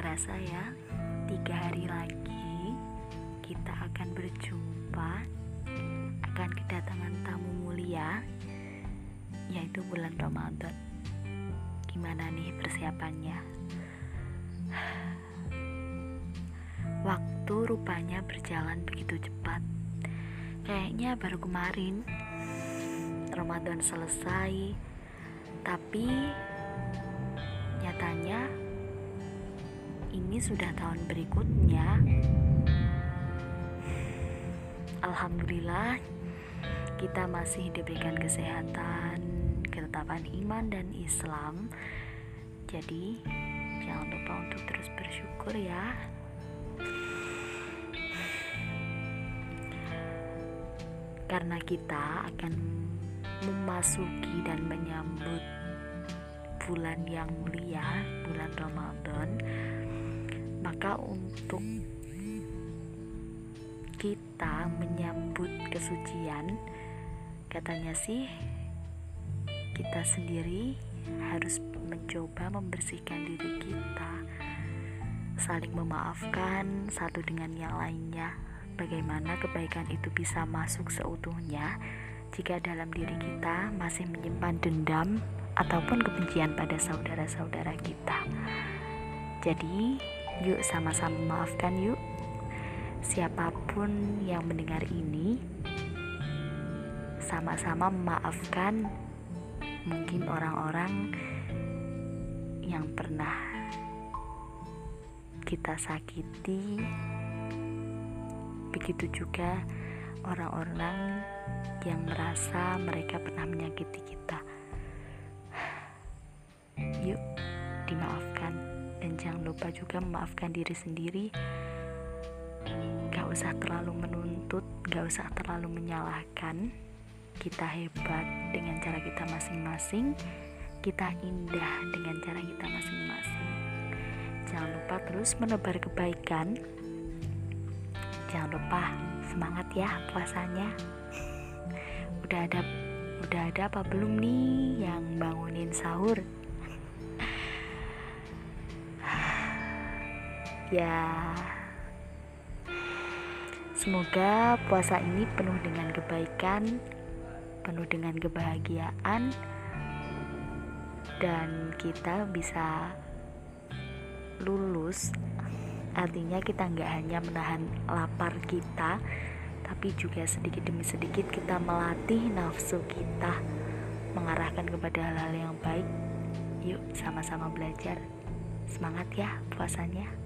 biasa ya Tiga hari lagi kita akan berjumpa Akan kedatangan tamu mulia Yaitu bulan Ramadan Gimana nih persiapannya? Waktu rupanya berjalan begitu cepat Kayaknya baru kemarin Ramadan selesai Tapi ini sudah tahun berikutnya. Alhamdulillah, kita masih diberikan kesehatan, ketetapan iman dan Islam. Jadi, jangan lupa untuk terus bersyukur ya. Karena kita akan memasuki dan menyambut bulan yang mulia, bulan Ramadan, maka untuk kita menyambut kesucian, katanya sih kita sendiri harus mencoba membersihkan diri kita, saling memaafkan satu dengan yang lainnya. Bagaimana kebaikan itu bisa masuk seutuhnya jika dalam diri kita masih menyimpan dendam, ataupun kebencian pada saudara-saudara kita. Jadi, yuk sama-sama maafkan yuk. Siapa pun yang mendengar ini, sama-sama memaafkan mungkin orang-orang yang pernah kita sakiti. Begitu juga orang-orang yang merasa mereka pernah menyakiti kita yuk dimaafkan jangan lupa juga memaafkan diri sendiri. Gak usah terlalu menuntut gak usah terlalu menyalahkan. Kita hebat dengan cara kita masing-masing. Kita indah dengan cara kita masing-masing. Jangan lupa terus menebar kebaikan. Jangan lupa semangat ya puasanya. Udah ada udah ada apa belum nih yang bangunin sahur ya. Semoga puasa ini penuh dengan kebaikan penuh dengan kebahagiaan dan kita bisa lulus. Artinya kita nggak hanya menahan lapar kita tapi juga sedikit demi sedikit kita melatih nafsu kita mengarahkan kepada hal-hal yang baik. Yuk sama-sama belajar. Semangat ya puasanya